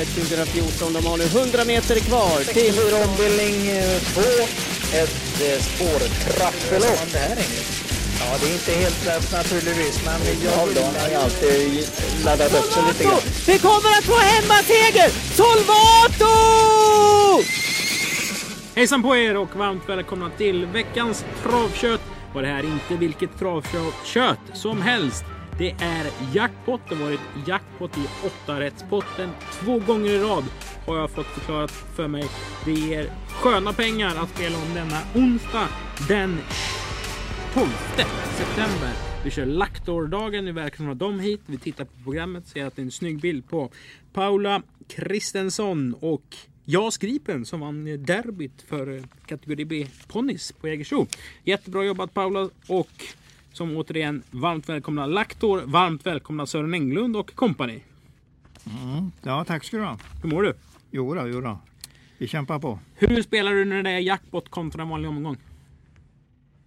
loppet 2014. De har nu 100 meter kvar till... 64 ombildning 2. Ett eh, spårtrappelopp. Ja, det är inte helt lätt naturligtvis, men jag har alltid laddat upp sig lite grann. Vi kommer att få hemmaseger! Solvato! Hejsan på er och varmt välkomna till veckans travkött. Och det här är inte vilket travkött som helst. Det är jackpot. Det har varit jackpot i åtta rättspotten två gånger i rad har jag fått förklarat för mig. Det ger sköna pengar att spela om denna onsdag den 12 september. Vi kör Laktordagen. Vi välkomnar dem hit. Vi tittar på programmet. Ser att det är en snygg bild på Paula Kristensson och Jas Gripen som vann derbyt för kategori B ponnys på Jägersro. Jättebra jobbat Paula och som återigen varmt välkomna Laktor, varmt välkomna Sören Englund och kompani. Mm. Ja, tack ska du ha. Hur mår du? Jo då, jo då. Vi kämpar på. Hur spelar du när det är jackpot kontra en vanlig omgång?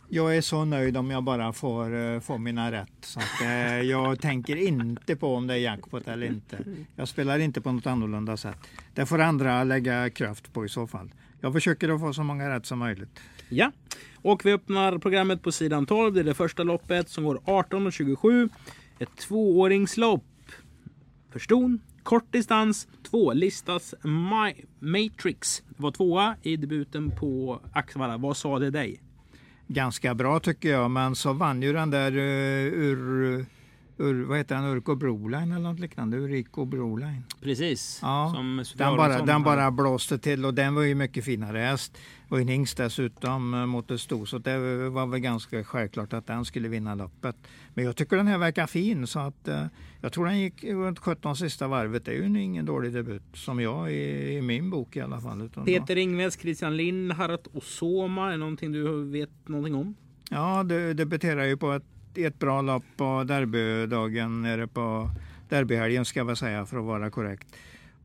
Jag är så nöjd om jag bara får, uh, får mina rätt. Så att, uh, jag tänker inte på om det är jackpot eller inte. Jag spelar inte på något annorlunda sätt. Det får andra lägga kraft på i så fall. Jag försöker att få så många rätt som möjligt. Ja, och vi öppnar programmet på sidan 12. Det är det första loppet som går 18.27. Ett tvååringslopp. För ston, kort distans, två listas My Matrix. Var tvåa i debuten på Axevalla. Vad sa det dig? Ganska bra tycker jag, men så vann ju den där uh, ur Ur, vad heter han, Urko Broline eller något liknande? Uriko Broline. Precis. Ja, den, bara, den bara blåste till och den var ju mycket finare häst. Och en hingst dessutom eh, mot ett sto. Så det var väl ganska självklart att den skulle vinna loppet. Men jag tycker den här verkar fin så att uh, jag tror den gick runt 17 sista varvet. Det är ju ingen dålig debut som jag i, i min bok i alla fall. Utan Peter Ingves, Christian Lind, Harat Osoma. Är någonting du vet någonting om? Ja, det debuterar ju på ett ett bra lopp på derbydagen nere på derbyhelgen ska jag säga för att vara korrekt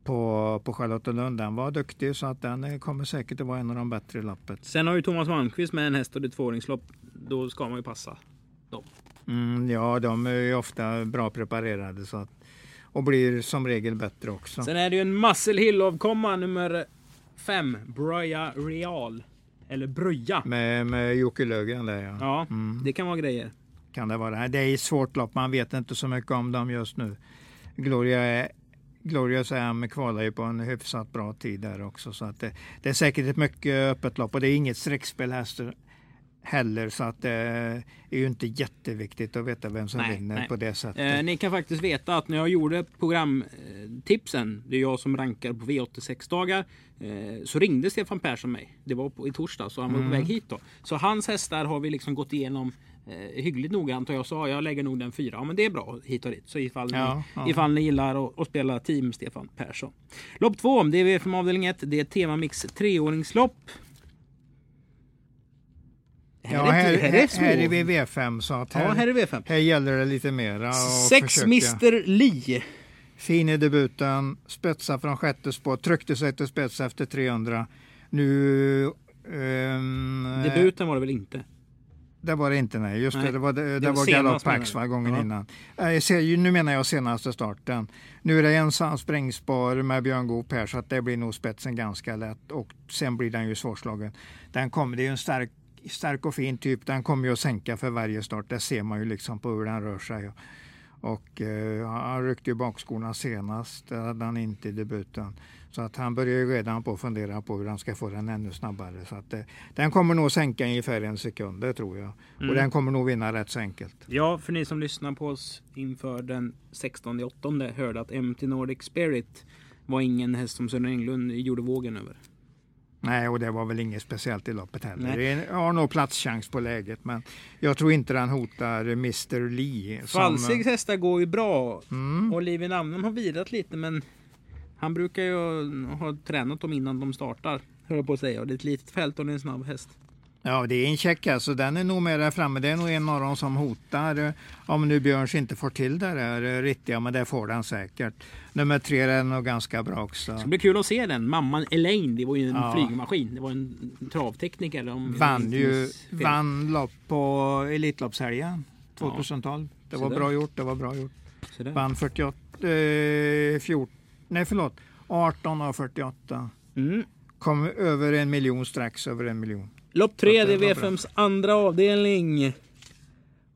på, på Charlottenlund. Den var duktig så att den kommer säkert att vara en av de bättre i loppet. Sen har ju Thomas Malmqvist med en häst och det är tvååringslopp. Då ska man ju passa dem. Mm, ja, de är ju ofta bra preparerade så att, och blir som regel bättre också. Sen är det ju en Muscle Hill-avkomma nummer fem, Bröja Real. Eller Bröja. Med, med Jocke Löfgren där ja. Ja, mm. det kan vara grejer kan det vara. Det är ett svårt lopp, man vet inte så mycket om dem just nu. Gloria är Glorious Am kvalar ju på en hyfsat bra tid där också. Så att det, det är säkert ett mycket öppet lopp och det är inget streckspel hästar heller så att det är ju inte jätteviktigt att veta vem som nej, vinner nej. på det sättet. Eh, ni kan faktiskt veta att när jag gjorde programtipsen, det är jag som rankar på V86 dagar, eh, så ringde Stefan Persson mig. Det var på, i torsdag så han var mm. på väg hit då. Så hans hästar har vi liksom gått igenom eh, hyggligt noggrant och jag sa jag lägger nog den fyra. Ja men det är bra hit och dit. Så ifall ni, ja. Ifall ni gillar att spela team Stefan Persson. Lopp två, det är V5 avdelning 1. Det är Temamix treåringslopp. Ja, här, här, är här är vi V5 så att här, ja, här, är V5. här gäller det lite mera. Sex försöka. Mr Lee. Fin i debuten, spetsa från sjätte spår, tryckte sig till spets efter 300. Nu... Um, Debuten var det väl inte? Det var det inte nej, just nej. det, det var, det, det var Galopp gången ja. innan. Jag ser, nu menar jag senaste starten. Nu är det ensam sprängspår med Björn Goop här så att det blir nog spetsen ganska lätt och sen blir den ju svårslagen. Den kommer, det är ju en stark, stark och fin typ, den kommer ju att sänka för varje start. Det ser man ju liksom på hur den rör sig. Och eh, han ryckte ju bakskorna senast, det hade han inte i debuten. Så att han börjar ju redan på att fundera på hur han ska få den ännu snabbare. Så att, eh, den kommer nog sänka ungefär en sekund, det tror jag. Mm. Och den kommer nog vinna rätt så enkelt. Ja, för ni som lyssnar på oss inför den 16 8 hörde att MT Nordic Spirit var ingen häst som Sören Englund gjorde vågen över. Nej, och det var väl inget speciellt i loppet heller. Nej. Det har nog platschans på läget, men jag tror inte den hotar Mr Lee. Falsigs som... hästar går ju bra. Mm. Olivia Namnen har virat lite, men han brukar ju ha tränat dem innan de startar, höll jag på att säga. Och det är ett litet fält och det är en snabb häst. Ja, det är en check alltså. Den är nog med där framme. Det är nog en av dem som hotar. Om nu Björns inte får till det där eh, riktiga, men det får den säkert. Nummer tre är nog ganska bra också. Det ska bli kul att se den. Mamman Elaine, det var ju en ja. flygmaskin. Det var en travtekniker. Om vann ju vann lopp på Elitloppshelgen 2012. Ja. Det var bra gjort. Det var bra gjort. Vann 48, eh, 14, nej förlåt, 18 av 48. Mm. Kom över en miljon, strax över en miljon. Lopp 3, det är V5s andra avdelning.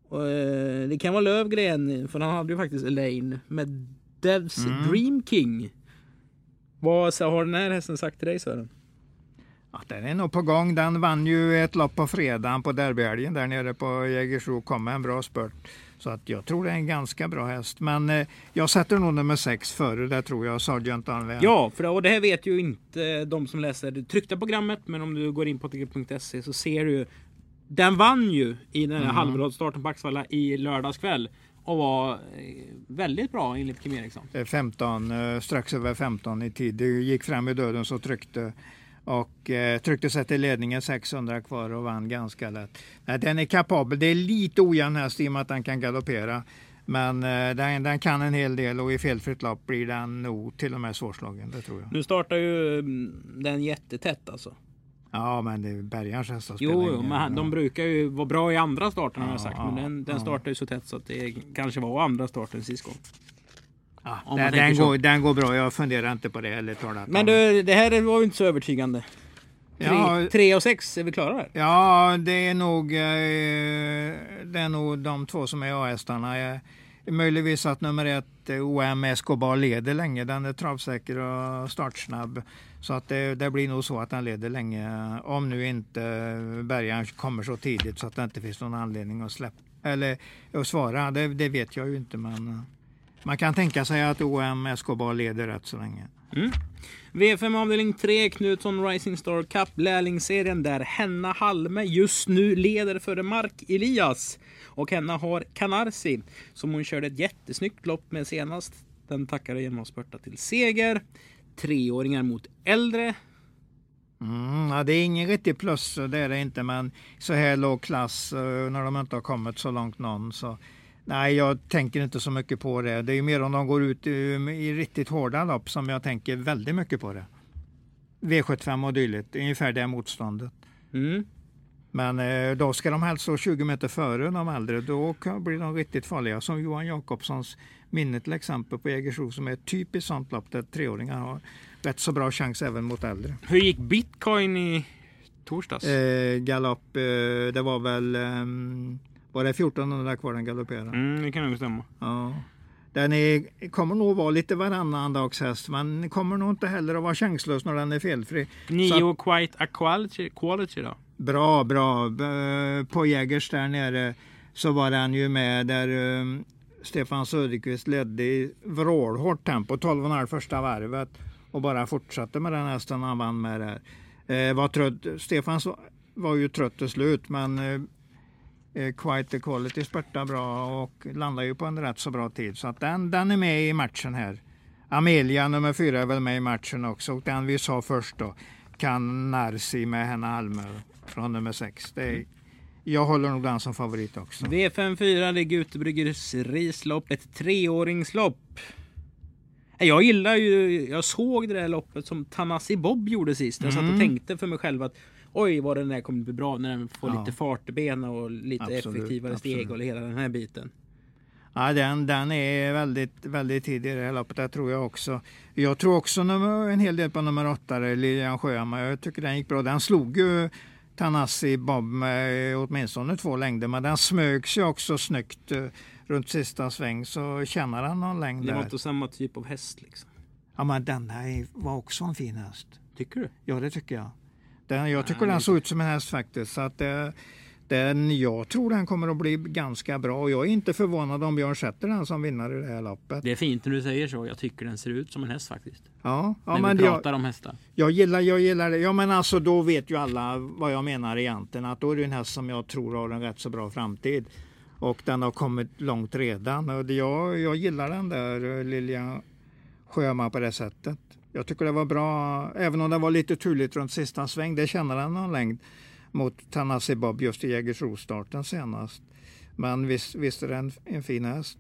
Och, eh, det kan vara Lövgren, för han hade ju faktiskt Elaine med Devs mm. Dream King. Vad har den här hästen sagt till dig Sören? Ja, den är nog på gång. Den vann ju ett lopp på fredagen på derbyhelgen där nere på Jägersro. Kom med en bra spurt. Så att jag tror det är en ganska bra häst. Men eh, jag sätter nog nummer sex före det tror jag, Sargent Alvén. Ja, för och det här vet ju inte de som läser det tryckta programmet. Men om du går in på ATG.se så ser du. Den vann ju i den här mm. halvrådstarten på Axvalla i lördags kväll. Och var eh, väldigt bra enligt Kim Eriksson. 15, eh, strax över 15 i tid. Det gick fram i döden så tryckte och eh, tryckte sig till ledningen 600 kvar och vann ganska lätt. Nej, den är kapabel. Det är lite ojämn häst i och med att den kan galoppera. Men eh, den, den, kan en hel del och i felfritt lopp blir den nog till och med svårslagen. Det tror jag. Nu startar ju mm, den jättetätt alltså. Ja, men det är Bergarns hästar Jo, jo men de brukar ju vara bra i andra starten har jag sagt. Ja, men den, den startar ju så tätt så att det kanske var andra starten sist gång. Ja, den, den, går, den, går, bra, jag funderar inte på det eller talat Men du, det här var ju inte så övertygande. 3 ja, tre och 6, är vi klara där? Ja, det är nog, eh, det är nog de två som är A-hästarna. Möjligtvis att nummer ett, OM Escobar, leder länge. Den är travsäker och startsnabb. Så att det, det, blir nog så att den leder länge. Om nu inte bärgaren kommer så tidigt så att det inte finns någon anledning att släppa eller att svara. Det, det vet jag ju inte. Men man kan tänka sig att OM Escobar leder rätt så länge. Mm. V5 avdelning 3, Knutsson Rising Star Cup, lärlingsserien där Henna Halme just nu leder före Mark Elias. Och Henna har Canarsi som hon körde ett jättesnyggt lopp med senast. Den tackade genom att spurta till seger. Treåringar mot äldre. Mm, ja, det är ingen riktig plus, det är det inte, men så här låg klass eh, när de inte har kommit så långt någon. Så Nej, jag tänker inte så mycket på det. Det är mer om de går ut i riktigt hårda lopp som jag tänker väldigt mycket på det. V75 och dylikt, ungefär det motståndet. Mm. Men eh, då ska de helst stå 20 meter före de äldre. Då blir de riktigt farliga. Som Johan Jakobssons minne till exempel på Jägersro som är ett typiskt sånt lopp där treåringar har rätt så bra chans även mot äldre. Hur gick bitcoin i torsdags? Eh, galopp, eh, det var väl eh, var det 1400 kvar den galopperade? Mm, det kan nog stämma. Ja. Den är, kommer nog vara lite varannan dagshäst men kommer nog inte heller att vara chanslös när den är felfri. Nio att, Quite a quality, quality då? Bra, bra. På Jägers där nere så var den ju med där um, Stefan Söderqvist ledde i vrålhårt tempo, 12,5 första varvet och bara fortsatte med den hästen han vann med där. Eh, var trött. Stefan var ju trött till slut men Eh, Quite Quality spurtar bra och landar ju på en rätt så bra tid. Så att den, den är med i matchen här. Amelia nummer fyra är väl med i matchen också. Och den vi sa först då, kan Narsi med Henna Almer från nummer sex. Det är, jag håller nog den som favorit också. V54, det är Gutebryggers rislopp, ett treåringslopp. Jag gillar ju, jag såg det där loppet som Tanasi Bob gjorde sist. Jag satt och mm. tänkte för mig själv att oj vad den där kommer bli bra när den får ja. lite fart i benen och lite absolut, effektivare steg absolut. och hela den här biten. Ja, den, den är väldigt, väldigt tidig i det här loppet, det tror jag också. Jag tror också en hel del på nummer åtta, Lilian Sjöhammar. Jag tycker den gick bra. Den slog ju Tanassi Bob med åtminstone två längder, men den smögs ju också snyggt eh, runt sista sväng, så känner han någon längd Det var inte samma typ av häst liksom? Ja, men den här var också en fin häst. Tycker du? Ja, det tycker jag. Den, jag tycker den såg ut som en häst faktiskt. Så att det, den, jag tror den kommer att bli ganska bra och jag är inte förvånad om Björn sätter den som vinnare i det här loppet. Det är fint när du säger så. Jag tycker den ser ut som en häst faktiskt. Ja, ja när men vi pratar jag, om hästar. Jag gillar, jag gillar det. Ja men alltså då vet ju alla vad jag menar egentligen. Att då är det en häst som jag tror har en rätt så bra framtid. Och den har kommit långt redan. Och jag, jag gillar den där eh, Lilja Sjöman på det sättet. Jag tycker det var bra, även om det var lite turligt runt sista sväng. Det känner han någon längd mot Tanasi Bob just i Jägersro-starten senast. Men visst, visst är det en, en fin häst.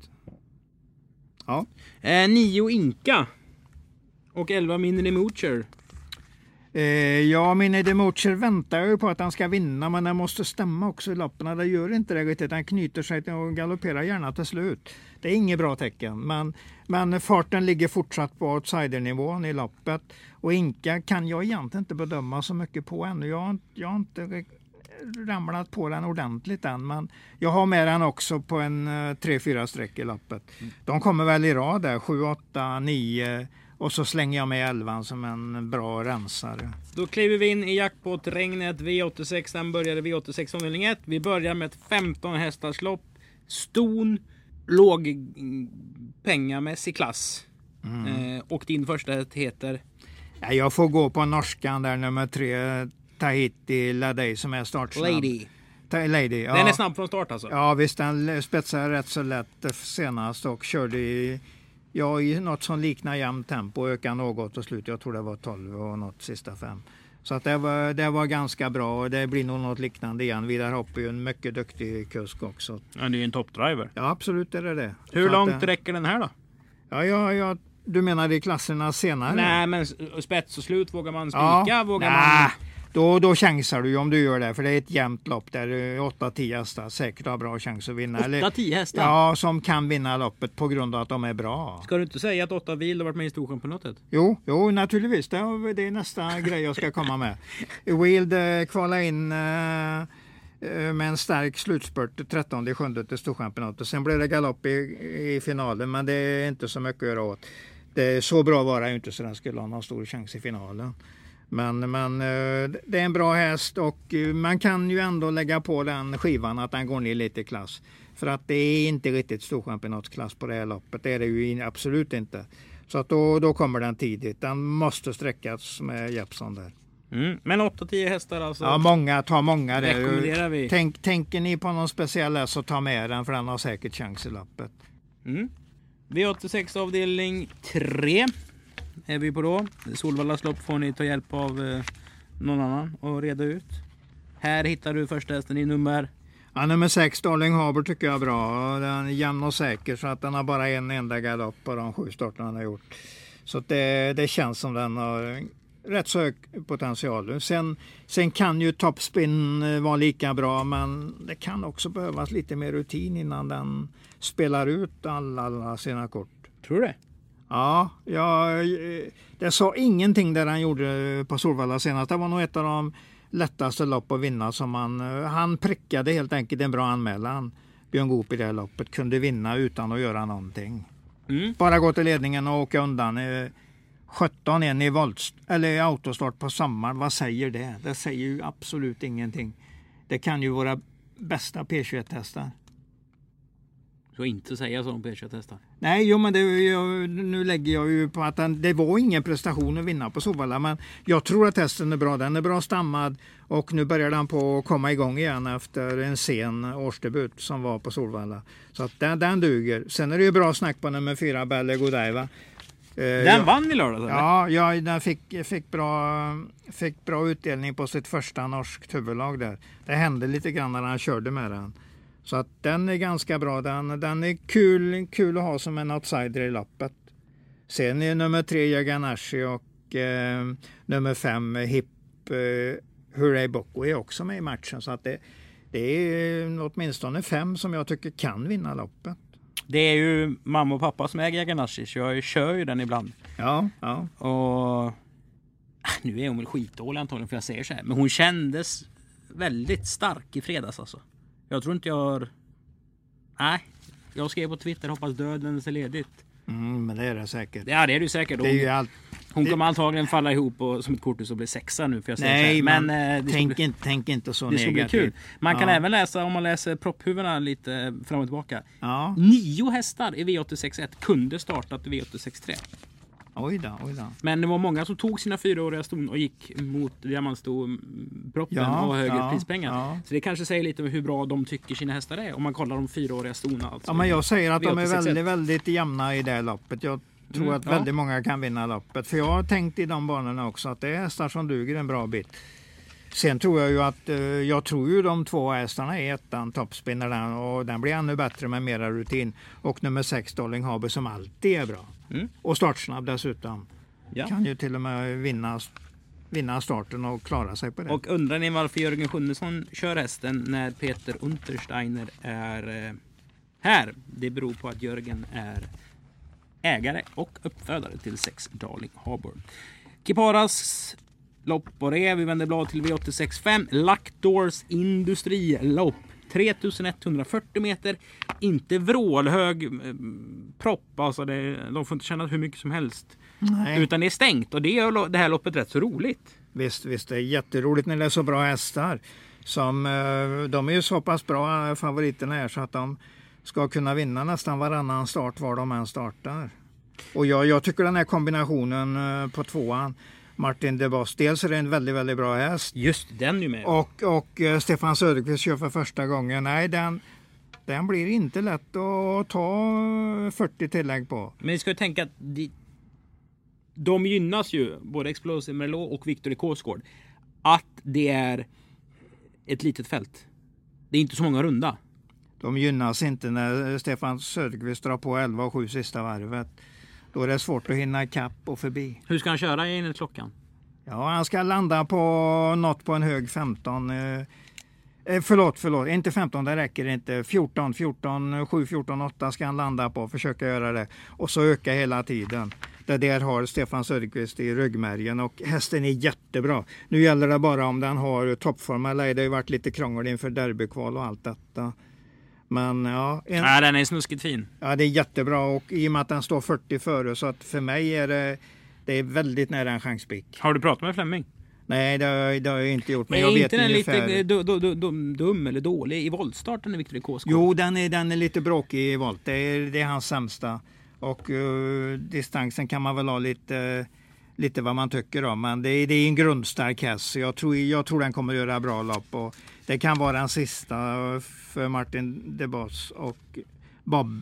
Ja. Eh, nio Inka. Och elva Minnie Moocher. Eh, ja, Mini Democher väntar ju på att han ska vinna, men den måste stämma också i loppen. Det gör inte det riktigt. Den knyter sig och galopperar gärna till slut. Det är inget bra tecken, men, men farten ligger fortsatt på outsidernivån i loppet. Och Inka kan jag egentligen inte bedöma så mycket på ännu. Jag, jag har inte ramlat på den ordentligt än, men jag har med den också på en 3-4 eh, streck i loppet. De kommer väl i rad där, 7, 8, 9 och så slänger jag med 11 som en bra rensare. Då kliver vi in i jackpot-regnet V86. Den började V86 avdelning 1. Vi börjar med ett 15 hästars lopp. Ston, låg pengamässig klass. Mm. Eh, och din första heter? Ja, jag får gå på norskan där, nummer tre. Tahiti Ladej som är startsnabb. Lady. Lady ja. Den är snabb från start alltså? Ja visst, den spetsade rätt så lätt senast och körde i Ja, i något som liknar jämnt tempo ökade något och slut. Jag tror det var 12 och något sista fem. Så att det, var, det var ganska bra och det blir nog något liknande igen. Vidar Hopp är ju en mycket duktig kusk också. Ja, det är ju en toppdriver. Ja, absolut är det det. Hur Så långt att, räcker den här då? Ja, ja, ja, du menar i klasserna senare? Nej, men spets och slut vågar man spika? Ja, vågar nej. man då, då chansar du ju om du gör det. För det är ett jämnt lopp där 8-10 hästar säkert har bra chans att vinna. 8-10 hästar? Ja, som kan vinna loppet på grund av att de är bra. Ska du inte säga att 8 Wild har varit med i Storchampionatet? Jo, jo, naturligtvis. Det är nästa grej jag ska komma med. Wild eh, kvalade in eh, med en stark slutspurt 13 sjunde till Storchampionatet. Sen blev det galopp i, i finalen, men det är inte så mycket att göra åt. Det, så bra var det inte så den skulle ha någon stor chans i finalen. Men, men eh, det är en bra häst och eh, man kan ju ändå lägga på den skivan att den går ner lite i klass. För att det är inte riktigt storchampionatsklass på det här loppet. Det är det ju absolut inte. Så att då, då kommer den tidigt. Den måste sträckas med Jeppson där. Mm, men 8-10 hästar alltså? Ja, många. Ta många där. Rekommenderar vi. Tänk, tänker ni på någon speciell häst så ta med den för den har säkert chans i loppet. Mm. V86 avdelning 3 är vi på då. Solvallas lopp får ni ta hjälp av eh, någon annan och reda ut. Här hittar du första hästen i nummer? Ja, nummer 6, Darling Harbour tycker jag är bra. Den är jämn och säker så att den har bara en enda galopp på de sju starterna den har gjort. Så det, det känns som den har rätt så hög potential. Sen, sen kan ju topspin eh, vara lika bra men det kan också behövas lite mer rutin innan den spelar ut alla, alla sina kort. Tror du det? Ja, jag, det sa ingenting där han gjorde på Solvalla senast. Det var nog ett av de lättaste lopp att vinna som han, han prickade helt enkelt en bra anmälan. Björn Goop i det här loppet kunde vinna utan att göra någonting. Mm. Bara gå till ledningen och åka undan. 17 en i volt, eller autostart på sommaren. Vad säger det? Det säger ju absolut ingenting. Det kan ju våra bästa P21-hästar. Du ska inte säga så om P21-hästar. Nej, jo, men det, jag, nu lägger jag ju på att den, det var ingen prestation att vinna på Solvalla. Men jag tror att hästen är bra. Den är bra stammad och nu börjar den på att komma igång igen efter en sen årsdebut som var på Solvalla. Så att den, den duger. Sen är det ju bra snack på nummer fyra, Belle Godiva. Eh, den jag, vann i lördags? Ja, ja, den fick, fick, bra, fick bra utdelning på sitt första norskt huvudlag där. Det hände lite grann när han körde med den. Så att den är ganska bra. Den, den är kul, kul att ha som en outsider i loppet. Sen är nummer tre Jaganashi och eh, nummer fem Hip eh, Hurray Bocco är också med i matchen. Så att det, det är åtminstone fem som jag tycker kan vinna loppet. Det är ju mamma och pappa som äger Jaganashi så jag kör ju den ibland. Ja, ja. Och ah, nu är hon väl skitdålig antagligen för jag säger så här. Men hon kändes väldigt stark i fredags alltså. Jag tror inte jag har... Nej, jag skrev på Twitter hoppas döden ser ledigt. Mm, men det är det säkert. Ja, det är det säkert. Det är ju allt... Hon kommer antagligen falla ihop och, som ett korthus och bli sexa nu. För jag Nej, men, men tänk, bli, inte, tänk inte så det negativt. Det ska bli kul. Man kan även läsa, om man läser propphuvudena lite fram och tillbaka. Ja. Nio hästar i V861 kunde startat V863. Oj då, oj då. Men det var många som tog sina fyraåriga ston och gick mot diamantstoproppen ja, och högre ja, prispengar. Ja. Så det kanske säger lite om hur bra de tycker sina hästar är om man kollar de fyraåriga stona. Alltså. Ja, men jag säger att de är väldigt, väldigt jämna i det loppet. Jag tror mm, att väldigt många kan vinna loppet. För jag har tänkt i de banorna också att det är hästar som duger en bra bit. Sen tror jag ju att, eh, jag tror ju de två hästarna är ettan, toppspinnaren och den blir ännu bättre med mera rutin. Och nummer sex, Dolling Haber, som alltid är bra. Mm. Och startsnabb dessutom. Ja. Kan ju till och med vinna vinna starten och klara sig på det. Och undrar ni varför Jörgen Sjunnesson kör hästen när Peter Untersteiner är eh, här? Det beror på att Jörgen är ägare och uppfödare till sex Darling Harbour. Kiparas lopp och det. Vi vänder blad till V865. Lackdoors industrilopp. 3140 meter. Inte vrålhög eh, propp. Alltså det, de får inte känna hur mycket som helst. Nej. Utan det är stängt och det gör det här loppet rätt så roligt. Visst, visst, det är jätteroligt när det är så bra hästar. Som, eh, de är ju så pass bra eh, favoriterna här så att de ska kunna vinna nästan varannan start var de än startar. Och jag, jag tycker den här kombinationen på tvåan Martin de Boss. Dels är det en väldigt, väldigt bra häst. Just den ju med. Och, och eh, Stefan Söderqvist kör för första gången. Nej, den, den blir inte lätt att ta 40 tillägg på. Men ni ska ju tänka att de, de gynnas ju, både Explosive Merlot och Victor Kåsgård, att det är ett litet fält. Det är inte så många runda. De gynnas inte när Stefan Söderqvist drar på 11 och 7 sista varvet. Då är det svårt att hinna ikapp och förbi. Hur ska han köra enligt klockan? Ja, han ska landa på något på en hög 15. Eh, eh, förlåt, förlåt, inte 15, det räcker inte. 14, 14, 7, 14, 8 ska han landa på. Försöka göra det. Och så öka hela tiden. Det där har Stefan Söderqvist i ryggmärgen och hästen är jättebra. Nu gäller det bara om den har toppform eller Det har ju varit lite krångel inför derbykval och allt detta. Men ja. En, ja, den är snuskigt fin. Ja, det är jättebra och i och med att den står 40 före så att för mig är det, det är väldigt nära en chanspik. Har du pratat med Flemming? Nej, det har, det har jag inte gjort. Men är jag inte den ungefär... lite dum, dum, dum eller dålig i voltstarten i Victor Kåsgård? Jo, den är, den är lite bråkig i volt. Det är, det är hans sämsta. Och uh, distansen kan man väl ha lite, lite vad man tycker om. Men det är, det är en grundstark häst. Jag tror, jag tror den kommer göra bra lopp. Och det kan vara den sista för Martin de Boss och Bob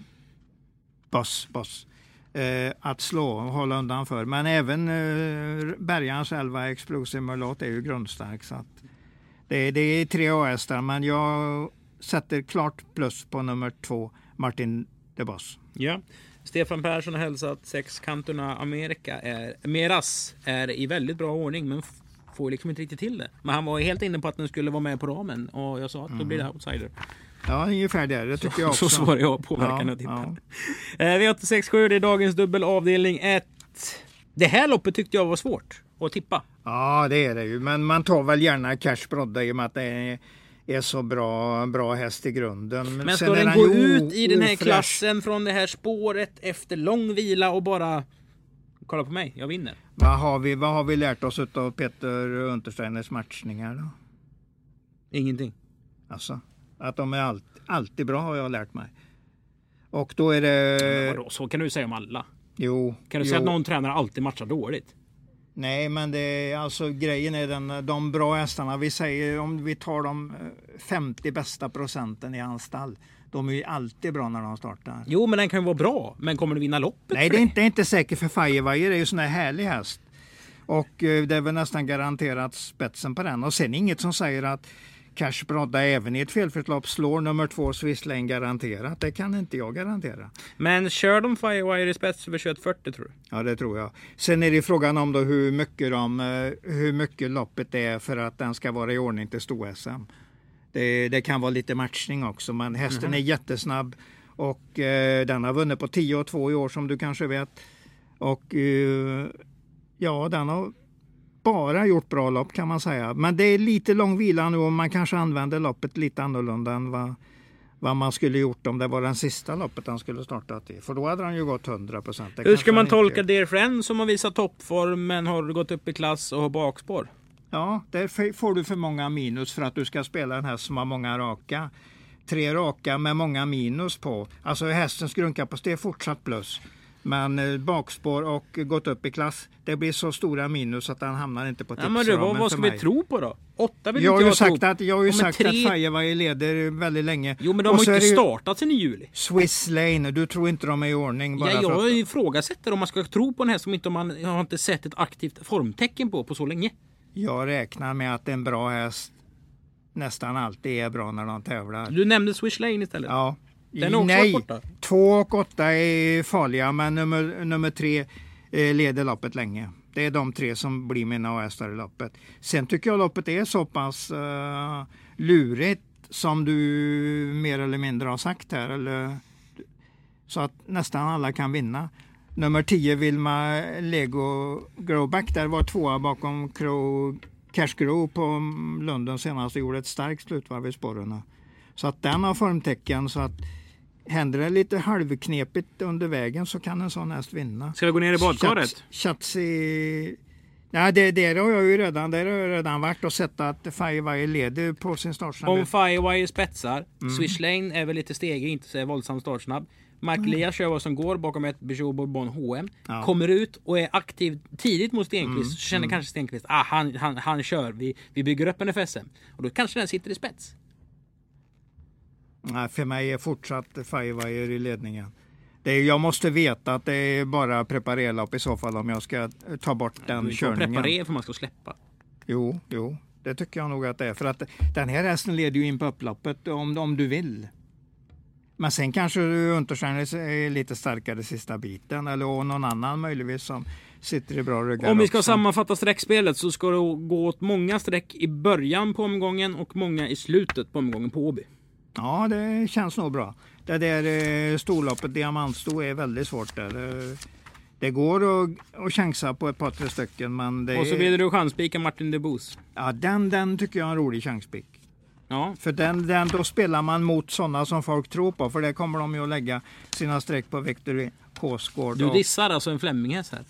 Boss, Boss eh, att slå och hålla undan för. Men även eh, Bergans 11 Explosive Merlot är ju grundstark. Så att det, det är tre A-hästar, men jag sätter klart plus på nummer två, Martin de Boss. Ja. Stefan Persson har hälsat sexkantorna Amerika är, Meras är i väldigt bra ordning men får liksom inte riktigt till det. Men han var helt inne på att den skulle vara med på ramen och jag sa att då blir det outsider. Ja, ungefär det. Det tycker så, jag också. Så svarar jag påverkan ja, och tippar. Ja. Eh, V867, det är dagens dubbel avdelning 1. Det här loppet tyckte jag var svårt att tippa. Ja, det är det ju. Men man tar väl gärna Cash Brodda i och med att det är, är så bra, bra häst i grunden. Men, men ska den gå ut i den här klassen från det här spåret efter lång vila och bara kolla på mig, jag vinner. Vad har vi, vad har vi lärt oss av Peter Untersteiners matchningar då? Ingenting. Alltså, att de är allt, alltid bra har jag lärt mig. Och då är det... Men vadå, så kan du säga om alla. Jo. Kan du jo. säga att någon tränare alltid matchar dåligt? Nej, men det är alltså grejen är den, de bra hästarna. Vi säger om vi tar de 50 eh, bästa procenten i hans stall. De är ju alltid bra när de startar. Jo, men den kan ju vara bra. Men kommer du vinna loppet? Nej, det är inte, inte säkert för Firewire. Det är ju sån här härlig häst. Och eh, det är väl nästan garanterat spetsen på den. Och sen inget som säger att Cash Brodda även i ett felfritt lopp slår nummer två Swiss Lane garanterat. Det kan inte jag garantera. Men kör de Firewire i spets över 2140 tror du? Ja, det tror jag. Sen är det frågan om då hur mycket, de, eh, hur mycket loppet är för att den ska vara i ordning till sto-SM. Det, det, kan vara lite matchning också, men hästen mm. är jättesnabb och eh, den har vunnit på 10 och 2 i år som du kanske vet. Och eh, ja, den har bara gjort bra lopp kan man säga. Men det är lite lång vila nu och man kanske använder loppet lite annorlunda än vad, vad man skulle gjort om det var den sista loppet han skulle startat i. För då hade han ju gått 100 procent. Hur ska man tolka Dear Friend som har visat toppform men har gått upp i klass och har bakspår? Ja, där får du för många minus för att du ska spela den här som har många raka. Tre raka med många minus på. Alltså hästens grundkapacitet är fortsatt plus. Men eh, bakspår och gått upp i klass, det blir så stora minus att han hamnar inte på tipsramen ja, vad, vad ska vi tro på då? Åtta vill jag inte har jag sagt tro. att, Jag har ju sagt tre... att Firewire leder väldigt länge. Jo men de har ju inte startat sen i juli. Swiss Lane, du tror inte de är i ordning? Bara ja, jag ifrågasätter om man ska tro på en häst som inte man har inte sett ett aktivt formtecken på på så länge. Jag räknar med att en bra häst nästan alltid är bra när de tävlar. Du nämnde Swish Lane istället. Ja. Den är Nej, borta. två och åtta är farliga men nummer, nummer tre eh, leder loppet länge. Det är de tre som blir mina hästar i loppet. Sen tycker jag loppet är så pass uh, lurigt som du mer eller mindre har sagt här. Eller, så att nästan alla kan vinna. Nummer 10 Vilma Lego Growback där var tvåa bakom Crow Cash Grow på London senast och gjorde ett starkt slutvarv i spåren. Så att den har formtecken så att händer det lite halvknepigt under vägen så kan en sån häst vinna. Ska vi gå ner i badkaret? Chatsi... Ja, det, där har jag ju redan, där har jag redan varit och sett att Firewire leder på sin startsnabbhet. Om Firewire spetsar, mm. Swish Lane är väl lite stegig, inte så våldsamt startsnabb. Mark mm. Lea kör vad som går bakom ett Peugeot Bourbon HM. Ja. Kommer ut och är aktiv tidigt mot Stenqvist. Mm. Så känner mm. kanske Stenqvist ah, han, han, han kör. Vi, vi bygger upp en FSM. Och då kanske den sitter i spets. Nej, för mig är fortsatt Firewire i ledningen. Det är, jag måste veta att det är bara preparerlopp i så fall om jag ska ta bort den du körningen. Preparera för man ska släppa. Jo, jo, det tycker jag nog att det är. För att den här hästen leder ju in på upploppet om, om du vill. Men sen kanske Untersteiner är lite starkare sista biten eller någon annan möjligtvis som sitter i bra ryggar. Om vi ska också. sammanfatta streckspelet så ska det gå åt många streck i början på omgången och många i slutet på omgången på Åby. Ja, det känns nog bra. Det där eh, storloppet, diamantsto, är väldigt svårt där. Det går att, att chansa på ett par, tre stycken. Men det och så vill du chanspika Martin de Boos. Ja, den, den tycker jag är en rolig chanspik. Ja. För den, den, då spelar man mot sådana som folk tror på. För det kommer de ju att lägga sina streck på Victory Håsgård. Du dissar alltså en Flemminghäst här?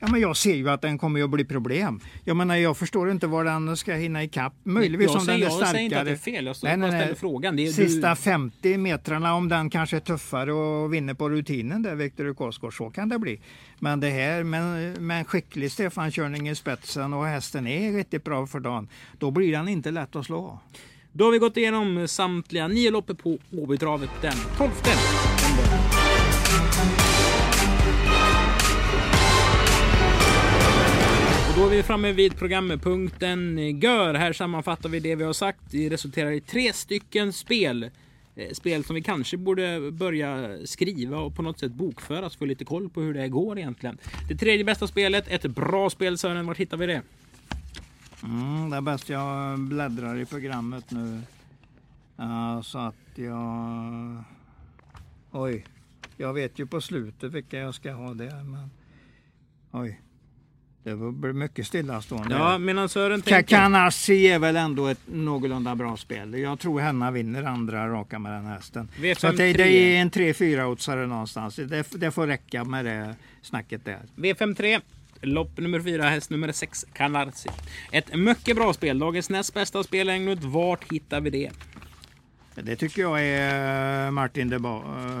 Ja, men jag ser ju att den kommer att bli problem. Jag menar, jag förstår inte var den ska hinna ikapp. Möjligtvis om den är starkare. Jag säger inte att det är fel, jag nej, nej, nej. frågan. Det är Sista du... 50 metrarna, om den kanske är tuffare och vinner på rutinen där, Viktor Kosgård, så kan det bli. Men det här med, med en skicklig Stefan-körning i spetsen och hästen är riktigt bra för dagen, då blir den inte lätt att slå. Då har vi gått igenom samtliga nio lopp på Åbytravet den 12 Då är vi framme vid programpunkten GÖR. Här sammanfattar vi det vi har sagt. Det resulterar i tre stycken spel. Eh, spel som vi kanske borde börja skriva och på något sätt bokföra så få lite koll på hur det går egentligen. Det tredje bästa spelet, ett bra spel Sören, vart hittar vi det? Mm, det är bäst jag bläddrar i programmet nu. Uh, så att jag... Oj, jag vet ju på slutet vilka jag ska ha där. Men... Oj. Det blir mycket stillastående. Ja, medan Sören tänker... Kanassi är väl ändå ett någorlunda bra spel. Jag tror Henna vinner andra raka med den hästen. V5, så det, det, är en 3-4 oddsare någonstans. Det, det, får räcka med det snacket där. V53. Lopp nummer 4, häst nummer 6, Canarsi. Ett mycket bra spel. Dagens näst bästa spel Englund. Vart hittar vi det? Det tycker jag är Martin de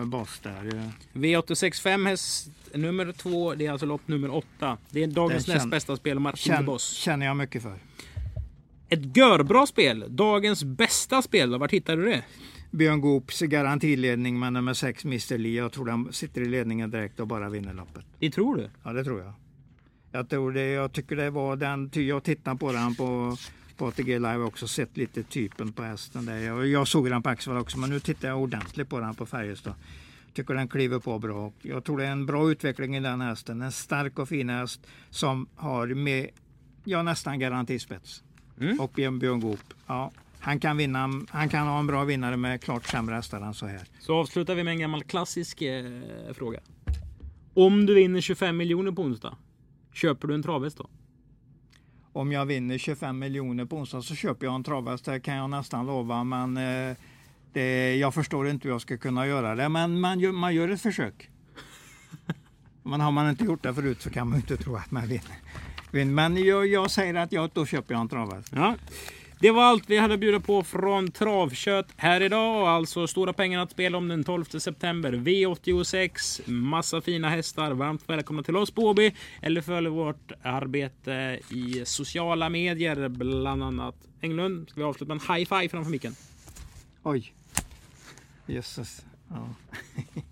Boss där. V865 häst nummer 2. Det är alltså lopp nummer 8. Det är dagens det näst bästa spel Martin känn, de Boss. känner jag mycket för. Ett görbra spel. Dagens bästa spel. Vart hittar du det? Björn Goops garantiledning med nummer 6 Mr Lee. Jag tror han sitter i ledningen direkt och bara vinner loppet. Det tror du? Ja, det tror jag. Jag, tror det, jag tycker det var den, jag tittade på den på, på ATG Live också sett lite typen på hästen där. Jag, jag såg den på Axevall också men nu tittar jag ordentligt på den på Färjestad. Tycker den kliver på bra. Jag tror det är en bra utveckling i den hästen. En stark och fin häst som har med, ja nästan garantispets. Mm. Och Björn, Björn Goop. Ja, han kan, vinna, han kan ha en bra vinnare med klart sämre hästar än så här. Så avslutar vi med en gammal klassisk eh, fråga. Om du vinner 25 miljoner på onsdag, Köper du en travhäst då? Om jag vinner 25 miljoner på onsdag så köper jag en travhäst. Det kan jag nästan lova. Men eh, det, jag förstår inte hur jag ska kunna göra det. Men man gör, man gör ett försök. men har man inte gjort det förut så kan man inte tro att man vinner. Men jag, jag säger att jag, då köper jag en travhäst. Ja. Det var allt vi hade att bjuda på från Travkött här idag. Alltså stora pengar att spela om den 12 september. V86, massa fina hästar. Varmt välkomna till oss på Åby. Eller följ vårt arbete i sociala medier, bland annat. Englund, ska vi avsluta med en high five framför micken? Oj. Jösses. Ja.